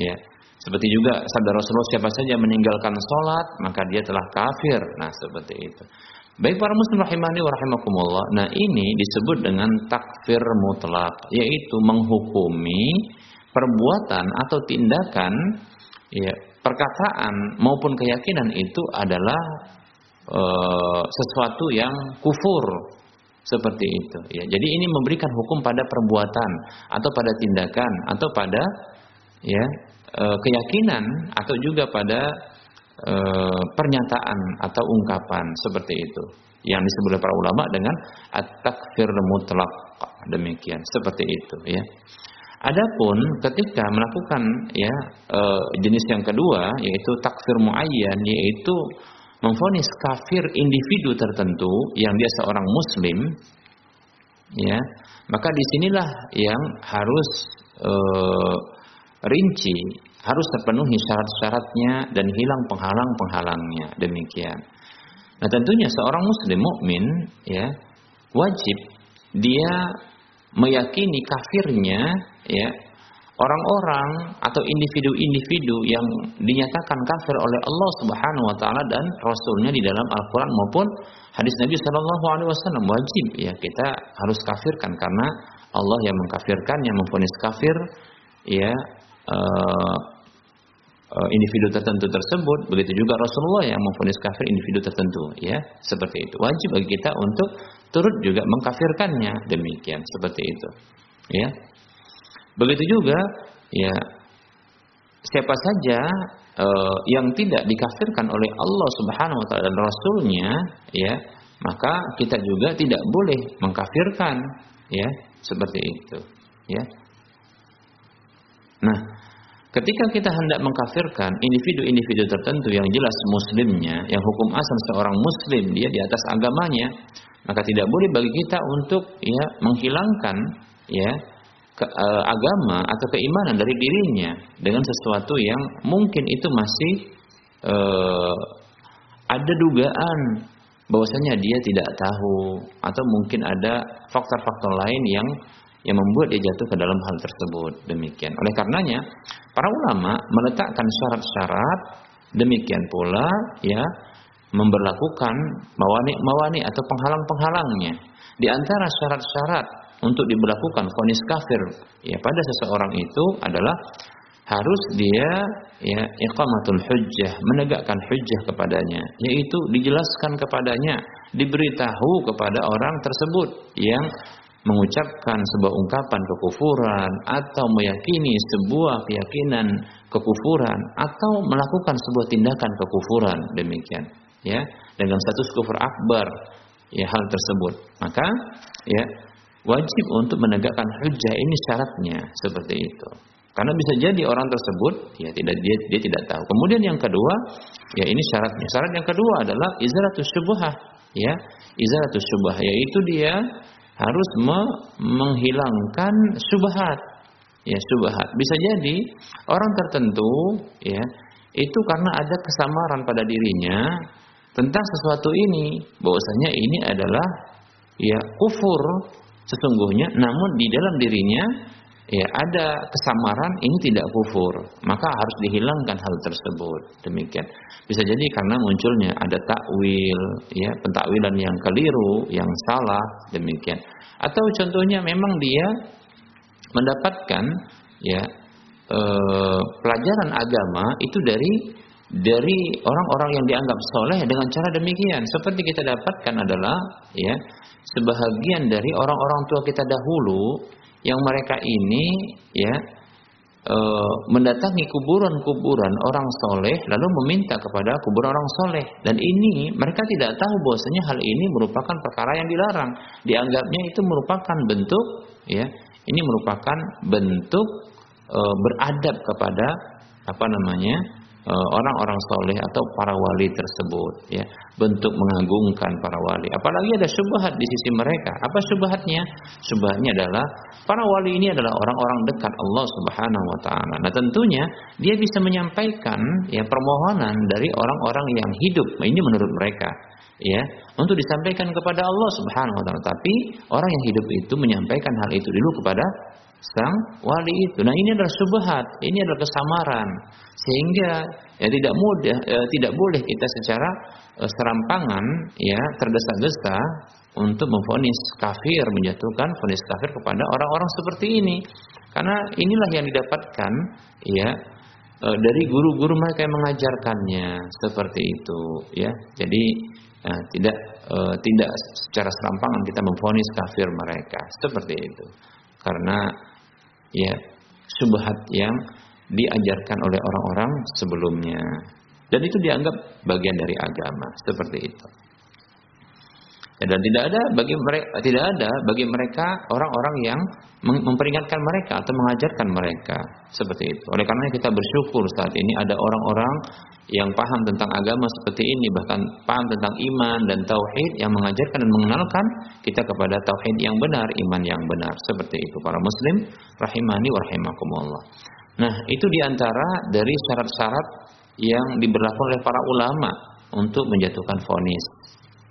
Ya. Seperti juga sabda Rasulullah siapa saja meninggalkan sholat maka dia telah kafir. Nah seperti itu. Baik para muslim rahimani wa rahimakumullah. Nah ini disebut dengan takfir mutlak. Yaitu menghukumi perbuatan atau tindakan ya, perkataan maupun keyakinan itu adalah e, sesuatu yang kufur seperti itu ya. Jadi ini memberikan hukum pada perbuatan atau pada tindakan atau pada ya keyakinan atau juga pada e, pernyataan atau ungkapan seperti itu yang disebut oleh para ulama dengan at-takfir mutlak demikian seperti itu ya. Adapun ketika melakukan ya e, jenis yang kedua yaitu takfir muayyan yaitu memfonis kafir individu tertentu yang dia seorang muslim ya maka di sinilah yang harus e, rinci harus terpenuhi syarat-syaratnya dan hilang penghalang-penghalangnya. Demikian. Nah tentunya seorang muslim mukmin ya wajib dia meyakini kafirnya ya orang-orang atau individu-individu yang dinyatakan kafir oleh Allah Subhanahu wa taala dan rasulnya di dalam Al-Qur'an maupun hadis Nabi Shallallahu alaihi wasallam. Wajib ya kita harus kafirkan karena Allah yang mengkafirkan yang memfonis kafir ya uh, uh, individu tertentu tersebut begitu juga Rasulullah yang memfonis kafir individu tertentu ya seperti itu. Wajib bagi kita untuk turut juga mengkafirkannya. Demikian seperti itu ya. Begitu juga ya siapa saja uh, yang tidak dikafirkan oleh Allah Subhanahu wa taala dan rasulnya ya maka kita juga tidak boleh mengkafirkan ya seperti itu ya nah ketika kita hendak mengkafirkan individu-individu tertentu yang jelas muslimnya yang hukum asal seorang muslim dia di atas agamanya maka tidak boleh bagi kita untuk ya menghilangkan ya ke, uh, agama atau keimanan dari dirinya dengan sesuatu yang mungkin itu masih uh, ada dugaan bahwasanya dia tidak tahu atau mungkin ada faktor-faktor lain yang yang membuat dia jatuh ke dalam hal tersebut. Demikian. Oleh karenanya para ulama meletakkan syarat-syarat demikian pula ya memberlakukan mawani-mawani atau penghalang-penghalangnya. Di antara syarat-syarat untuk diberlakukan vonis kafir ya pada seseorang itu adalah harus dia ya iqamatul hujjah menegakkan hujjah kepadanya. Yaitu dijelaskan kepadanya diberitahu kepada orang tersebut yang mengucapkan sebuah ungkapan kekufuran atau meyakini sebuah keyakinan kekufuran atau melakukan sebuah tindakan kekufuran demikian ya dengan status kufur akbar ya hal tersebut maka ya wajib untuk menegakkan hujah ini syaratnya seperti itu. Karena bisa jadi orang tersebut ya tidak dia dia tidak tahu. Kemudian yang kedua, ya ini syaratnya. Syarat yang kedua adalah izalatus syubhah, ya. Izalatus syubhah yaitu dia harus me menghilangkan syubhat. Ya, syubhat. Bisa jadi orang tertentu ya, itu karena ada kesamaran pada dirinya tentang sesuatu ini, bahwasanya ini adalah ya kufur sesungguhnya namun di dalam dirinya ya ada kesamaran ini tidak kufur. Maka harus dihilangkan hal tersebut. Demikian. Bisa jadi karena munculnya ada takwil ya pentakwilan yang keliru yang salah. Demikian. Atau contohnya memang dia mendapatkan ya eh, pelajaran agama itu dari dari orang-orang yang dianggap soleh dengan cara demikian. Seperti kita dapatkan adalah ya sebahagian dari orang-orang tua kita dahulu yang mereka ini ya e, mendatangi kuburan-kuburan orang soleh lalu meminta kepada kuburan orang soleh. Dan ini mereka tidak tahu bahwasanya hal ini merupakan perkara yang dilarang. Dianggapnya itu merupakan bentuk ya ini merupakan bentuk e, beradab kepada apa namanya orang-orang soleh atau para wali tersebut ya bentuk mengagungkan para wali. Apalagi ada subhat di sisi mereka. Apa subhatnya subhatnya adalah para wali ini adalah orang-orang dekat Allah Subhanahu wa taala. Nah tentunya dia bisa menyampaikan ya permohonan dari orang-orang yang hidup. Nah, ini menurut mereka ya untuk disampaikan kepada Allah Subhanahu wa taala. Tapi orang yang hidup itu menyampaikan hal itu dulu kepada sang wali itu. Nah, ini adalah subhat, ini adalah kesamaran. Sehingga ya tidak mudah ya, tidak boleh kita secara uh, serampangan ya tergesa-gesa untuk memfonis kafir, menjatuhkan fonis kafir kepada orang-orang seperti ini. Karena inilah yang didapatkan ya uh, dari guru-guru mereka yang mengajarkannya seperti itu ya. Jadi uh, tidak tidak secara serampangan kita memfonis kafir mereka seperti itu. Karena ya subhat yang diajarkan oleh orang-orang sebelumnya dan itu dianggap bagian dari agama seperti itu. Ya, dan tidak ada bagi mereka tidak ada bagi mereka orang-orang yang memperingatkan mereka atau mengajarkan mereka seperti itu. Oleh karena kita bersyukur saat ini ada orang-orang yang paham tentang agama seperti ini bahkan paham tentang iman dan tauhid yang mengajarkan dan mengenalkan kita kepada tauhid yang benar, iman yang benar seperti itu para muslim rahimani wa rahimakumullah. Nah, itu di antara dari syarat-syarat yang diberlakukan oleh para ulama untuk menjatuhkan vonis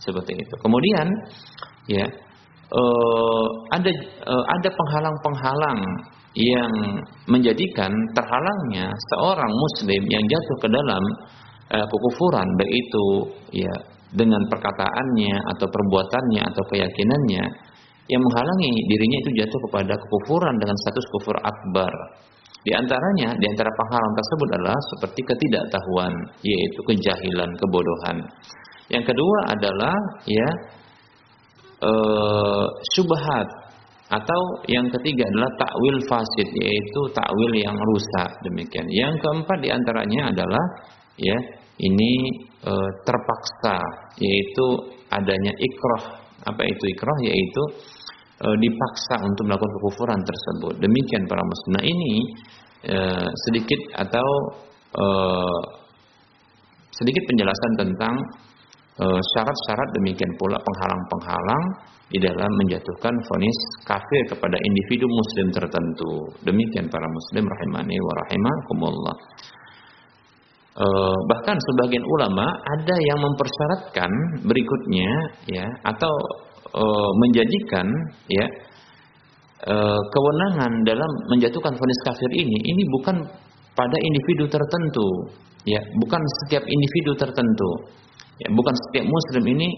seperti itu. Kemudian ya uh, ada uh, ada penghalang-penghalang yang menjadikan terhalangnya seorang muslim yang jatuh ke dalam uh, kekufuran baik itu ya dengan perkataannya atau perbuatannya atau keyakinannya yang menghalangi dirinya itu jatuh kepada kekufuran dengan status kufur akbar. Di antaranya, di antara penghalang tersebut adalah seperti ketidaktahuan, yaitu kejahilan, kebodohan. Yang kedua adalah ya e, subhat atau yang ketiga adalah takwil fasid yaitu takwil yang rusak demikian. Yang keempat di antaranya adalah ya ini e, terpaksa yaitu adanya ikroh apa itu ikroh yaitu e, dipaksa untuk melakukan kekufuran tersebut. Demikian para muslim. Nah ini e, sedikit atau e, sedikit penjelasan tentang Eh, syarat-syarat demikian pula penghalang-penghalang di dalam menjatuhkan vonis kafir kepada individu muslim tertentu. Demikian para muslim rahimani wa rahimakumullah. E, bahkan sebagian ulama ada yang mempersyaratkan berikutnya ya atau e, menjadikan ya kewenangan dalam menjatuhkan vonis kafir ini ini bukan pada individu tertentu ya bukan setiap individu tertentu Ya, bukan setiap muslim ini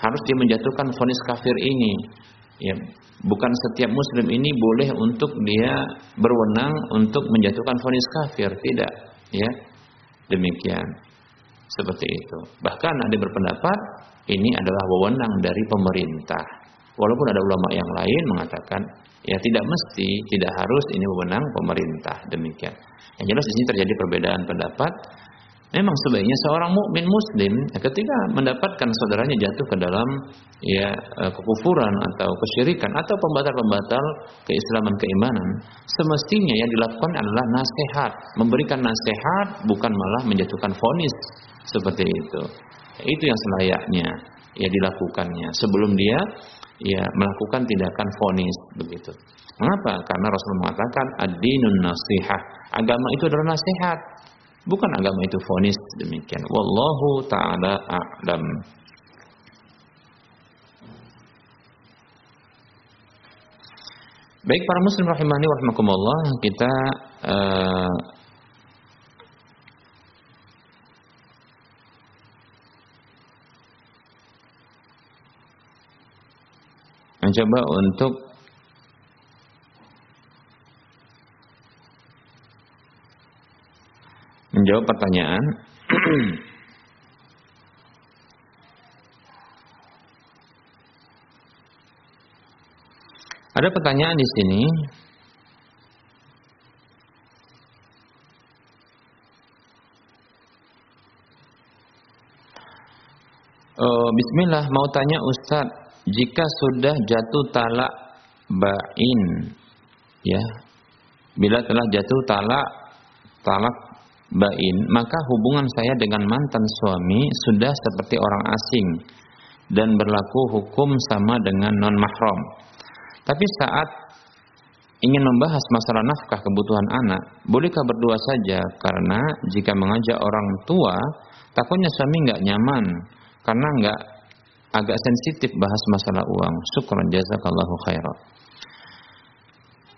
harus dia menjatuhkan vonis kafir ini. Ya, bukan setiap muslim ini boleh untuk dia berwenang untuk menjatuhkan vonis kafir, tidak, ya. Demikian. Seperti itu. Bahkan ada berpendapat ini adalah wewenang dari pemerintah. Walaupun ada ulama yang lain mengatakan ya tidak mesti, tidak harus ini wewenang pemerintah. Demikian. Yang jelas di sini terjadi perbedaan pendapat Memang sebaiknya seorang mukmin muslim ketika mendapatkan saudaranya jatuh ke dalam ya eh, kekufuran atau kesyirikan atau pembatal-pembatal keislaman keimanan, semestinya yang dilakukan adalah nasihat, memberikan nasihat bukan malah menjatuhkan vonis seperti itu. Itu yang selayaknya ya dilakukannya sebelum dia ya melakukan tindakan vonis begitu. Mengapa? Karena Rasul mengatakan ad-dinun nasihah. Agama itu adalah nasihat. Bukan agama itu fonis demikian. Wallahu taala a'lam. Baik para muslim rahimani rahimakumullah, kita uh, mencoba untuk menjawab pertanyaan [clears throat] Ada pertanyaan di sini. Uh, Bismillah, mau tanya Ustadz, jika sudah jatuh talak bain, ya, bila telah jatuh talak talak bain, maka hubungan saya dengan mantan suami sudah seperti orang asing dan berlaku hukum sama dengan non mahram. Tapi saat ingin membahas masalah nafkah kebutuhan anak, bolehkah berdua saja? Karena jika mengajak orang tua, takutnya suami nggak nyaman karena nggak agak sensitif bahas masalah uang. Syukran jazakallahu khairan.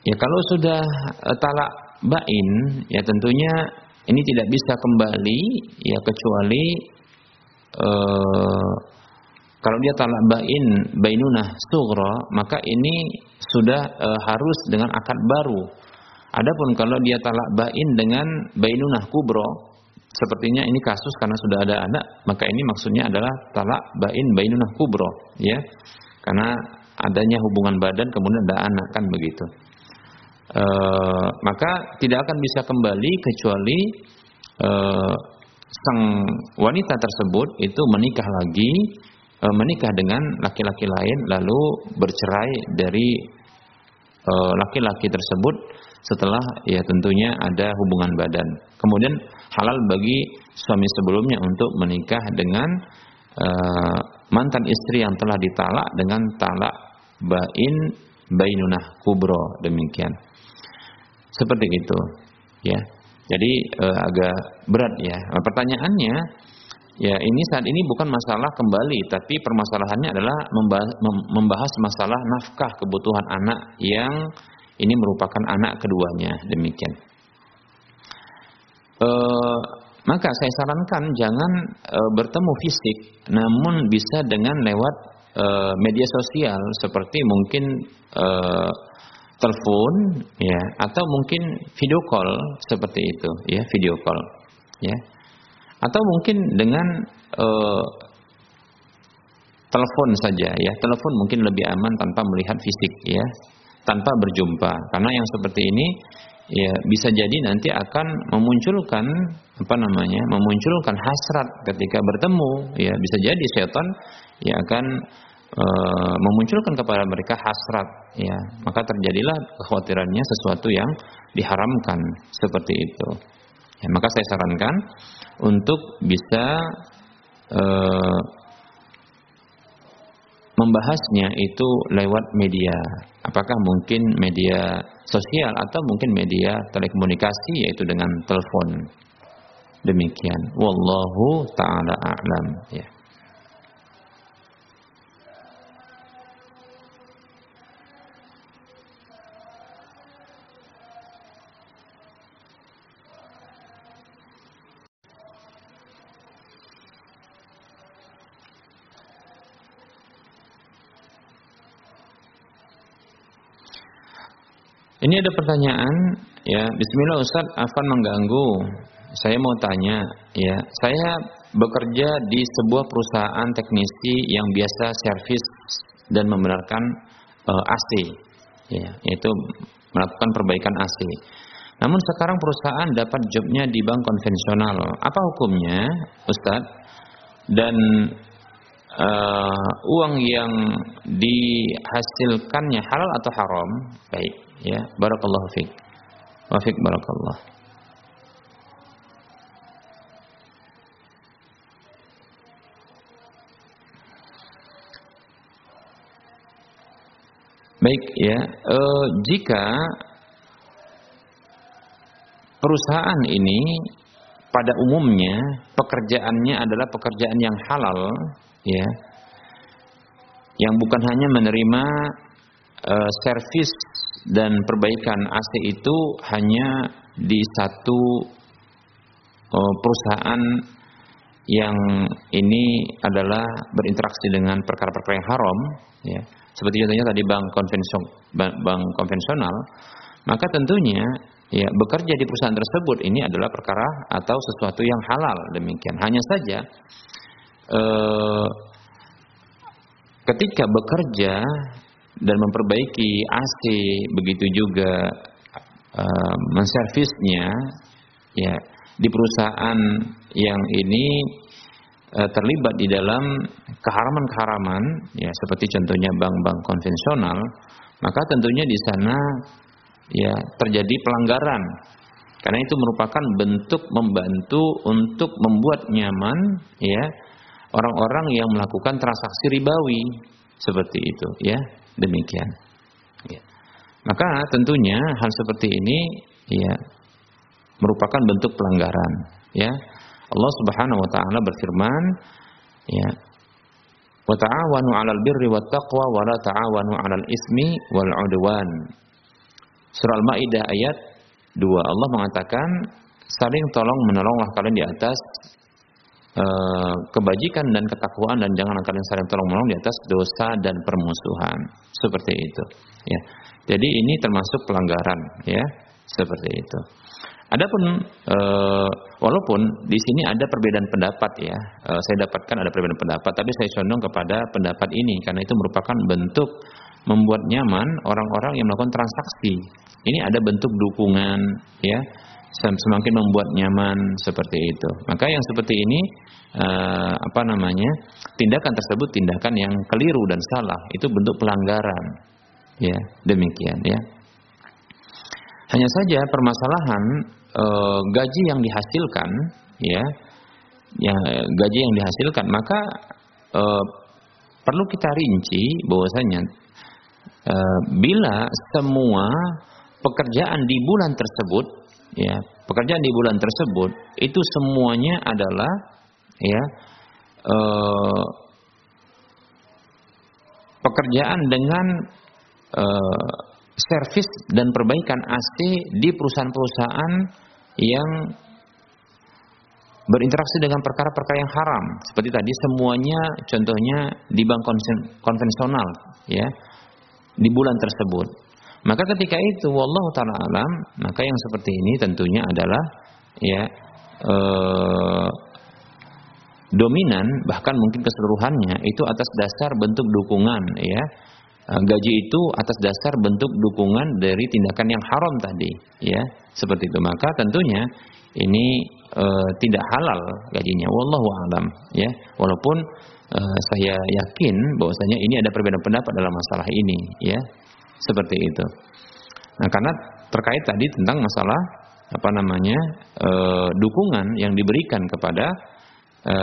Ya kalau sudah uh, talak bain, ya tentunya ini tidak bisa kembali ya kecuali uh, kalau dia talak bain, bainunah sughra, maka ini sudah e, harus dengan akad baru. Adapun kalau dia talak bain dengan bainunah kubro, sepertinya ini kasus karena sudah ada anak, maka ini maksudnya adalah talak bain bainunah kubro, ya. Karena adanya hubungan badan kemudian ada anak kan begitu. E, maka tidak akan bisa kembali kecuali e, sang wanita tersebut itu menikah lagi e, menikah dengan laki-laki lain lalu bercerai dari e, laki-laki tersebut setelah ya tentunya ada hubungan badan. Kemudian halal bagi suami sebelumnya untuk menikah dengan e, mantan istri yang telah ditalak dengan talak bain bainunah kubro demikian. Seperti itu, ya. Jadi e, agak berat ya. Pertanyaannya Ya, ini saat ini bukan masalah kembali, tapi permasalahannya adalah membahas masalah nafkah kebutuhan anak yang ini merupakan anak keduanya. Demikian. E, maka saya sarankan jangan e, bertemu fisik, namun bisa dengan lewat e, media sosial seperti mungkin e, telepon, ya, atau mungkin video call seperti itu, ya, video call, ya. Atau mungkin dengan uh, telepon saja ya. Telepon mungkin lebih aman tanpa melihat fisik ya. Tanpa berjumpa. Karena yang seperti ini ya bisa jadi nanti akan memunculkan apa namanya memunculkan hasrat ketika bertemu ya. Bisa jadi setan ya akan e, memunculkan kepada mereka hasrat ya maka terjadilah kekhawatirannya sesuatu yang diharamkan seperti itu ya, maka saya sarankan untuk bisa e, membahasnya itu lewat media. Apakah mungkin media sosial atau mungkin media telekomunikasi yaitu dengan telepon. Demikian. Wallahu taala a'lam ya. Ini ada pertanyaan, ya. Bismillah Ustaz, akan mengganggu. Saya mau tanya, ya. Saya bekerja di sebuah perusahaan teknisi yang biasa servis dan membenarkan uh, eh, AC, ya, yaitu melakukan perbaikan AC. Namun sekarang perusahaan dapat jobnya di bank konvensional. Apa hukumnya, Ustadz? Dan uh, uang yang dihasilkannya halal atau haram? Baik. Ya, barakallahu fiik. Wa fiik barakallah. Baik ya, e, jika perusahaan ini pada umumnya pekerjaannya adalah pekerjaan yang halal, ya, yang bukan hanya menerima e, servis dan perbaikan AC itu hanya di satu uh, perusahaan yang ini adalah berinteraksi dengan perkara-perkara yang haram, ya, seperti contohnya tadi bank konvensional, bank konvensional, maka tentunya ya bekerja di perusahaan tersebut ini adalah perkara atau sesuatu yang halal demikian. Hanya saja eh, ketika bekerja dan memperbaiki AC begitu juga uh, menservisnya ya di perusahaan yang ini uh, terlibat di dalam keharaman-keharaman ya seperti contohnya bank-bank konvensional maka tentunya di sana ya terjadi pelanggaran karena itu merupakan bentuk membantu untuk membuat nyaman ya orang-orang yang melakukan transaksi ribawi seperti itu ya demikian. Ya. Maka tentunya hal seperti ini ya merupakan bentuk pelanggaran. Ya, Allah Subhanahu Wa Taala berfirman, ya, wa ta'awanu 'alal birri wat taqwa wa la ta'awanu 'alal ismi wal 'udwan. Surah Al-Maidah ayat 2 Allah mengatakan saling tolong menolonglah kalian di atas uh, kebajikan dan ketakwaan dan jangan kalian saling tolong menolong di atas dosa dan permusuhan. Seperti itu ya. Jadi ini termasuk pelanggaran ya. Seperti itu. Adapun e, walaupun di sini ada perbedaan pendapat ya, e, saya dapatkan ada perbedaan pendapat, tapi saya condong kepada pendapat ini karena itu merupakan bentuk membuat nyaman orang-orang yang melakukan transaksi. Ini ada bentuk dukungan ya, semakin membuat nyaman seperti itu. Maka yang seperti ini e, apa namanya tindakan tersebut tindakan yang keliru dan salah, itu bentuk pelanggaran. Ya demikian ya. Hanya saja permasalahan e, gaji yang dihasilkan, ya, ya gaji yang dihasilkan, maka e, perlu kita rinci bahwasanya e, bila semua pekerjaan di bulan tersebut, ya, pekerjaan di bulan tersebut itu semuanya adalah, ya, e, pekerjaan dengan servis dan perbaikan AC di perusahaan-perusahaan yang berinteraksi dengan perkara-perkara yang haram. Seperti tadi semuanya contohnya di bank konvensional ya di bulan tersebut. Maka ketika itu wallahu taala alam, maka yang seperti ini tentunya adalah ya eh, dominan bahkan mungkin keseluruhannya itu atas dasar bentuk dukungan ya. Eh, gaji itu atas dasar bentuk dukungan dari tindakan yang haram tadi ya. Seperti itu. Maka tentunya ini e, tidak halal gajinya. Wallahu alam ya. Walaupun e, saya yakin bahwasanya ini ada perbedaan pendapat dalam masalah ini ya. Seperti itu. Nah karena terkait tadi tentang masalah apa namanya e, dukungan yang diberikan kepada e,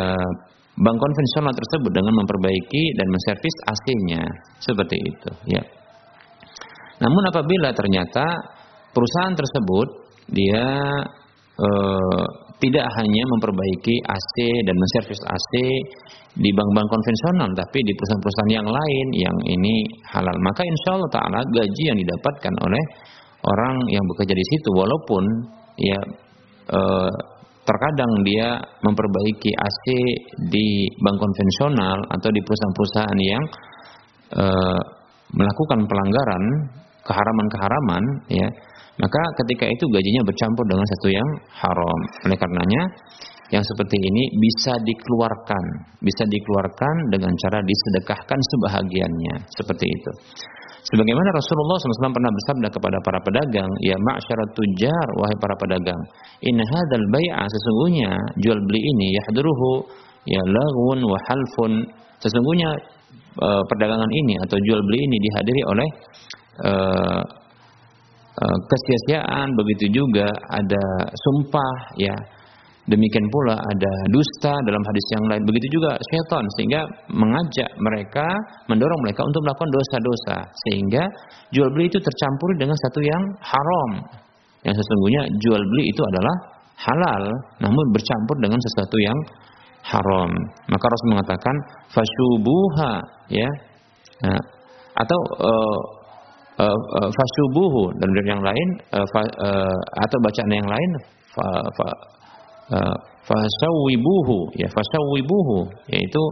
bank konvensional tersebut dengan memperbaiki dan menservis AC-nya seperti itu ya. Namun apabila ternyata perusahaan tersebut dia e, tidak hanya memperbaiki AC dan menservis AC di bank-bank konvensional tapi di perusahaan-perusahaan yang lain yang ini halal. Maka insya Allah taala gaji yang didapatkan oleh orang yang bekerja di situ walaupun ya e, terkadang dia memperbaiki AC di bank konvensional atau di perusahaan-perusahaan yang e, melakukan pelanggaran keharaman-keharaman ya maka ketika itu gajinya bercampur dengan satu yang haram. Oleh karenanya yang seperti ini bisa dikeluarkan. Bisa dikeluarkan dengan cara disedekahkan sebahagiannya. Seperti itu. Sebagaimana Rasulullah SAW pernah bersabda kepada para pedagang, ya ma'syarat tujar, wahai para pedagang, inna hadzal bai'a sesungguhnya jual beli ini yahduruhu ya lagun wa halfun. Sesungguhnya e, perdagangan ini atau jual beli ini dihadiri oleh e, e, kesia-siaan, begitu juga ada sumpah ya Demikian pula ada dusta dalam hadis yang lain. Begitu juga syaitan sehingga mengajak mereka, mendorong mereka untuk melakukan dosa-dosa. Sehingga jual beli itu tercampur dengan satu yang haram. Yang sesungguhnya jual beli itu adalah halal, namun bercampur dengan sesuatu yang haram. Maka Rasul mengatakan fasyubuha ya. Nah, atau uh, fasubuhu dan yang lain uh, atau bacaan yang lain fa, fa, uh, fasawibuhu ya fasawibuhu yaitu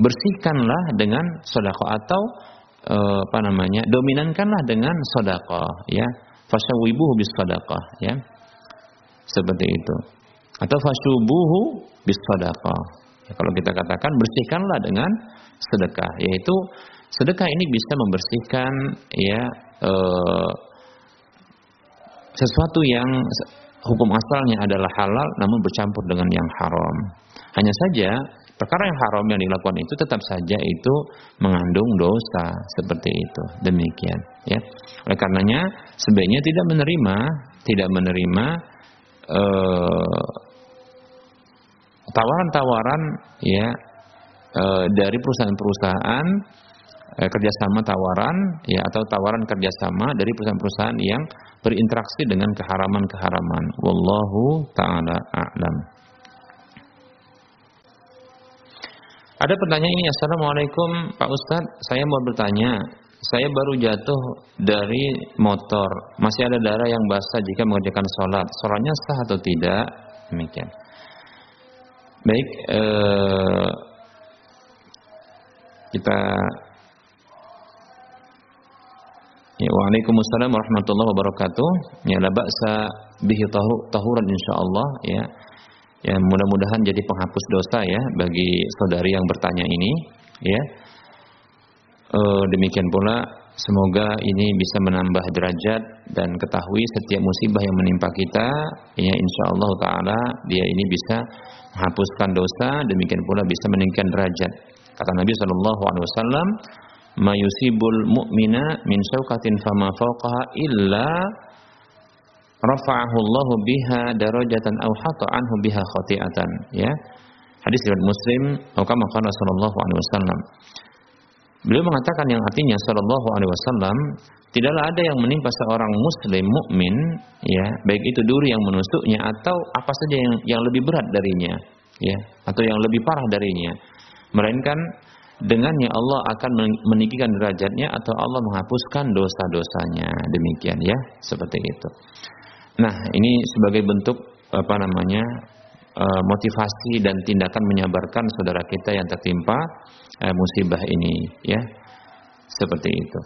bersihkanlah dengan sedekah atau apa namanya dominankanlah dengan sedekah ya fasawibuhu bis sedekah ya seperti itu. Atau fasubuhu bis sedekah. Ya, kalau kita katakan bersihkanlah dengan sedekah yaitu sedekah ini bisa membersihkan ya uh, sesuatu yang hukum asalnya adalah halal namun bercampur dengan yang haram. Hanya saja perkara yang haram yang dilakukan itu tetap saja itu mengandung dosa seperti itu. Demikian, ya. Oleh karenanya sebaiknya tidak menerima tidak menerima eh, tawaran-tawaran ya uh, dari perusahaan-perusahaan eh, kerjasama tawaran ya atau tawaran kerjasama dari perusahaan-perusahaan yang berinteraksi dengan keharaman-keharaman. Wallahu taala a'lam. Ada pertanyaan ini, Assalamualaikum Pak Ustadz, saya mau bertanya, saya baru jatuh dari motor, masih ada darah yang basah jika mengerjakan sholat, sholatnya sah atau tidak? Demikian. Baik, eh, kita Ya, Waalaikumsalam warahmatullahi wabarakatuh. Ya, la ba'sa bihi tahuran insyaallah ya. Ya, mudah-mudahan jadi penghapus dosa ya bagi saudari yang bertanya ini, ya. E, demikian pula semoga ini bisa menambah derajat dan ketahui setiap musibah yang menimpa kita, ya insyaallah taala dia ini bisa menghapuskan dosa, demikian pula bisa meningkatkan derajat. Kata Nabi sallallahu alaihi wasallam, mayusibul mu'mina min syaukatin fama fawqaha illa rafa'ahu Allah biha darajatan aw hatta anhu biha khati'atan ya. Hadis riwayat Muslim atau kama qala sallallahu alaihi wasallam. Beliau mengatakan yang artinya sallallahu alaihi wasallam tidaklah ada yang menimpa seorang muslim mukmin ya baik itu duri yang menusuknya atau apa saja yang yang lebih berat darinya ya atau yang lebih parah darinya. Melainkan dengannya Allah akan meninggikan derajatnya atau Allah menghapuskan dosa-dosanya. Demikian ya seperti itu. Nah ini sebagai bentuk apa namanya eh, motivasi dan tindakan menyabarkan saudara kita yang tertimpa eh, musibah ini ya seperti itu.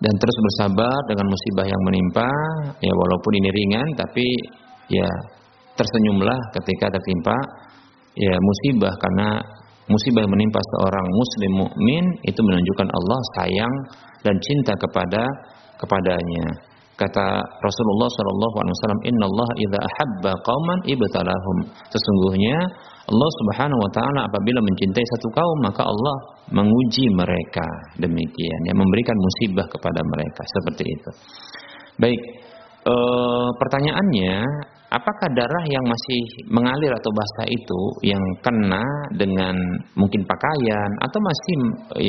Dan terus bersabar dengan musibah yang menimpa ya walaupun ini ringan tapi ya tersenyumlah ketika tertimpa ya musibah karena musibah yang menimpa seorang muslim mukmin itu menunjukkan Allah sayang dan cinta kepada kepadanya. Kata Rasulullah sallallahu alaihi wasallam, "Inna Allah idza ahabba qauman ibtalahum." Sesungguhnya Allah Subhanahu wa taala apabila mencintai satu kaum, maka Allah menguji mereka. Demikian, ya memberikan musibah kepada mereka seperti itu. Baik, e, pertanyaannya apakah darah yang masih mengalir atau basah itu yang kena dengan mungkin pakaian atau masih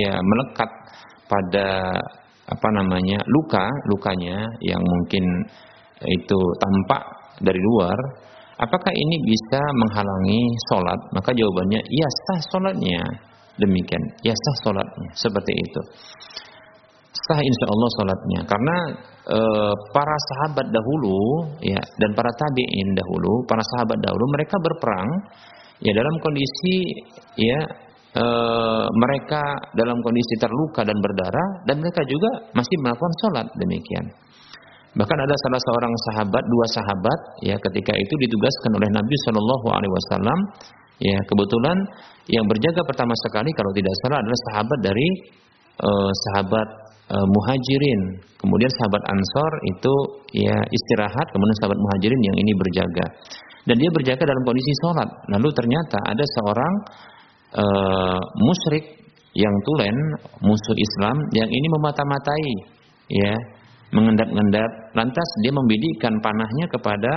ya melekat pada apa namanya luka lukanya yang mungkin itu tampak dari luar apakah ini bisa menghalangi sholat? Maka jawabannya ya sah sholatnya. Demikian ya sah sholatnya. Seperti itu sah insya Allah sholatnya karena e, para sahabat dahulu ya dan para tabiin dahulu para sahabat dahulu mereka berperang ya dalam kondisi ya e, mereka dalam kondisi terluka dan berdarah dan mereka juga masih melakukan sholat demikian. Bahkan ada salah seorang sahabat dua sahabat ya ketika itu ditugaskan oleh Nabi Shallallahu Alaihi Wasallam ya kebetulan yang berjaga pertama sekali kalau tidak salah adalah sahabat dari uh, sahabat uh, muhajirin. Kemudian sahabat Ansor itu ya istirahat, kemudian sahabat muhajirin yang ini berjaga. Dan dia berjaga dalam kondisi sholat. Lalu ternyata ada seorang uh, musyrik yang tulen, musuh Islam yang ini memata-matai, ya, mengendap-endap. Lantas dia membidikkan panahnya kepada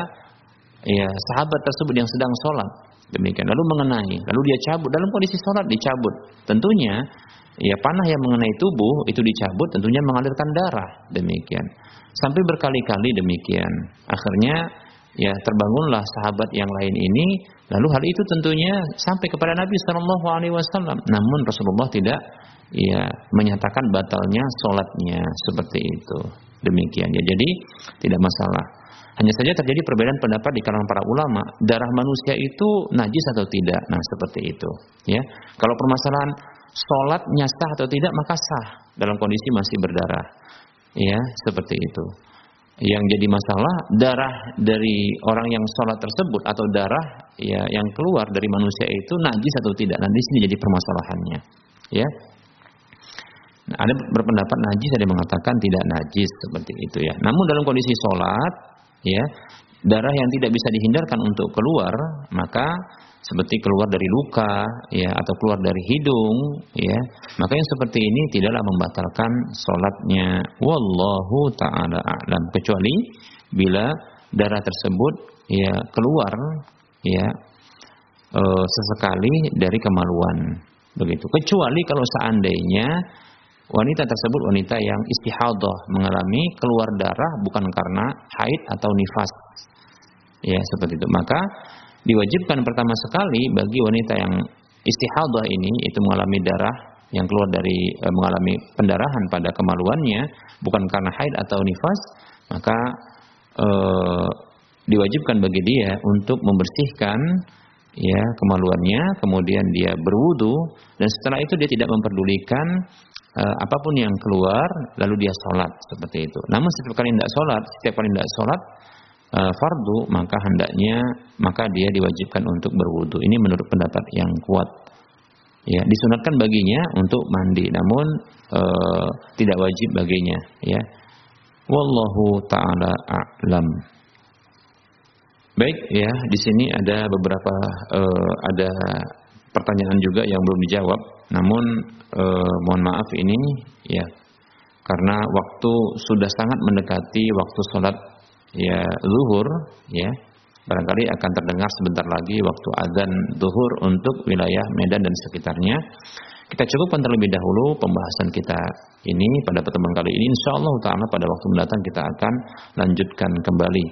ya sahabat tersebut yang sedang sholat. Demikian. Lalu mengenai, lalu dia cabut dalam kondisi sholat dicabut. Tentunya ya panah yang mengenai tubuh itu dicabut tentunya mengalirkan darah. Demikian. Sampai berkali-kali demikian. Akhirnya ya terbangunlah sahabat yang lain ini. Lalu hal itu tentunya sampai kepada Nabi Shallallahu alaihi wasallam. Namun Rasulullah tidak ya menyatakan batalnya sholatnya seperti itu. Demikian ya. Jadi tidak masalah. Hanya saja terjadi perbedaan pendapat di kalangan para ulama. Darah manusia itu najis atau tidak? Nah seperti itu ya. Kalau permasalahan sholatnya sah atau tidak maka sah. Dalam kondisi masih berdarah. Ya seperti itu. Yang jadi masalah darah dari orang yang sholat tersebut atau darah ya yang keluar dari manusia itu najis atau tidak. Nanti sini jadi permasalahannya. Ya. Nah, ada berpendapat najis ada yang mengatakan tidak najis seperti itu ya. Namun dalam kondisi sholat ya darah yang tidak bisa dihindarkan untuk keluar maka seperti keluar dari luka ya atau keluar dari hidung ya. Maka yang seperti ini tidaklah membatalkan sholatnya. Wallahu taala a'lam. Kecuali bila darah tersebut ya keluar ya e, sesekali dari kemaluan. Begitu. Kecuali kalau seandainya wanita tersebut wanita yang istihadah mengalami keluar darah bukan karena haid atau nifas. Ya seperti itu. Maka diwajibkan pertama sekali bagi wanita yang istihadah ini itu mengalami darah yang keluar dari e, mengalami pendarahan pada kemaluannya bukan karena haid atau nifas maka e, diwajibkan bagi dia untuk membersihkan ya kemaluannya kemudian dia berwudu dan setelah itu dia tidak memperdulikan e, apa pun yang keluar lalu dia sholat seperti itu. Namun setiap kali tidak sholat setiap kali tidak sholat uh, fardu maka hendaknya maka dia diwajibkan untuk berwudu. Ini menurut pendapat yang kuat. Ya, disunatkan baginya untuk mandi namun uh, tidak wajib baginya ya. Wallahu taala a'lam. Baik ya, di sini ada beberapa uh, ada pertanyaan juga yang belum dijawab. Namun mohon maaf ini ya karena waktu sudah sangat mendekati waktu sholat ya zuhur ya barangkali akan terdengar sebentar lagi waktu azan zuhur untuk wilayah Medan dan sekitarnya. Kita cukupkan terlebih dahulu pembahasan kita ini pada pertemuan kali ini. Insya Allah taala pada waktu mendatang kita akan lanjutkan kembali.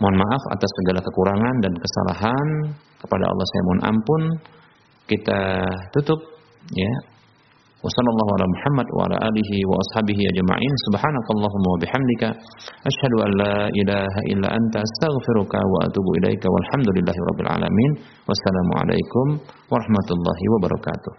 Mohon maaf atas segala kekurangan dan kesalahan kepada Allah saya mohon ampun. Kita tutup ya وصلى الله على محمد وعلى آله وأصحابه أجمعين. سبحانك اللهم وبحمدك أشهد أن لا إله إلا أنت أستغفرك وأتوب إليك والحمد لله رب العالمين. والسلام عليكم ورحمة الله وبركاته.